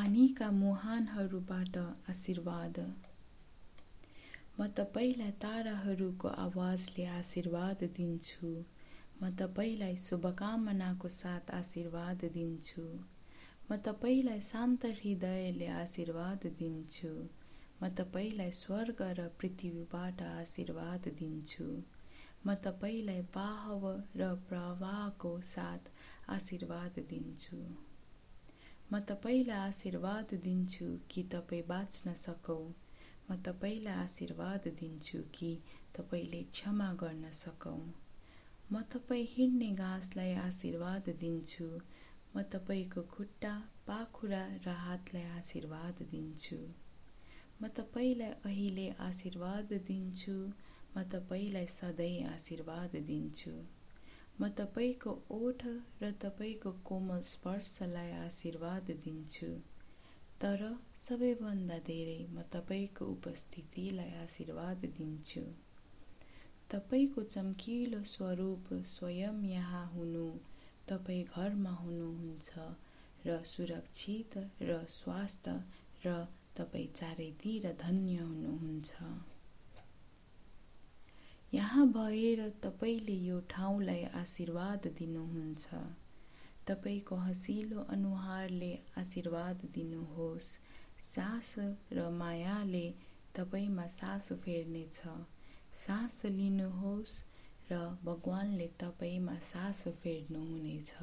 पानीका मुहानहरूबाट आशीर्वाद। म तपाईँलाई ताराहरूको आवाजले आशीर्वाद दिन्छु। म तपाईँलाई शुभकामनाको साथ आशीर्वाद दिन्छु। म तपाईँलाई शान्त हृदयले आशीर्वाद दिन्छु। म तपाईँलाई स्वर्ग र पृथ्वीबाट आशीर्वाद दिन्छु। म तपाईँलाई बाहव र प्रवाहको साथ आशीर्वाद दिन्छु। म तपाईँलाई आशीर्वाद दिन्छु कि तपाईँ बाँच्न सकौँ? म तपाईँलाई आशीर्वाद दिन्छु कि तपाईँले क्षमा गर्न सकौँ? म तपाईँ हिँड्ने घाँसलाई आशीर्वाद दिन्छु। म तपाईँको खुट्टा पाखुरा र हातलाई आशीर्वाद दिन्छु। म तपाईँलाई अहिले आशीर्वाद दिन्छु। म तपाईँलाई सधैँ आशीर्वाद दिन्छु। म तपाईँको ओठ र तपाईँको कोमल स्पर्शलाई आशीर्वाद दिन्छु। तर सबैभन्दा धेरै म तपाईँको उपस्थितिलाई आशीर्वाद दिन्छु। तपाईँको चम्किलो स्वरूप स्वयं यहाँ हुनु तपाईँ घरमा हुनुहुन्छ र सुरक्षित र स्वास्थ्य र तपाईँ चारैतिर धन्य हुनुहुन्छ। यहाँ भएर तपाईँले यो ठाउँलाई आशीर्वाद दिनुहुन्छ। तपाईँको हँसिलो अनुहारले आशीर्वाद दिनुहोस्। सास र मायाले तपाईँमा सास फेर्नेछ। सास लिनुहोस् र भगवान्ले तपाईँमा सास फेर्नुहुनेछ।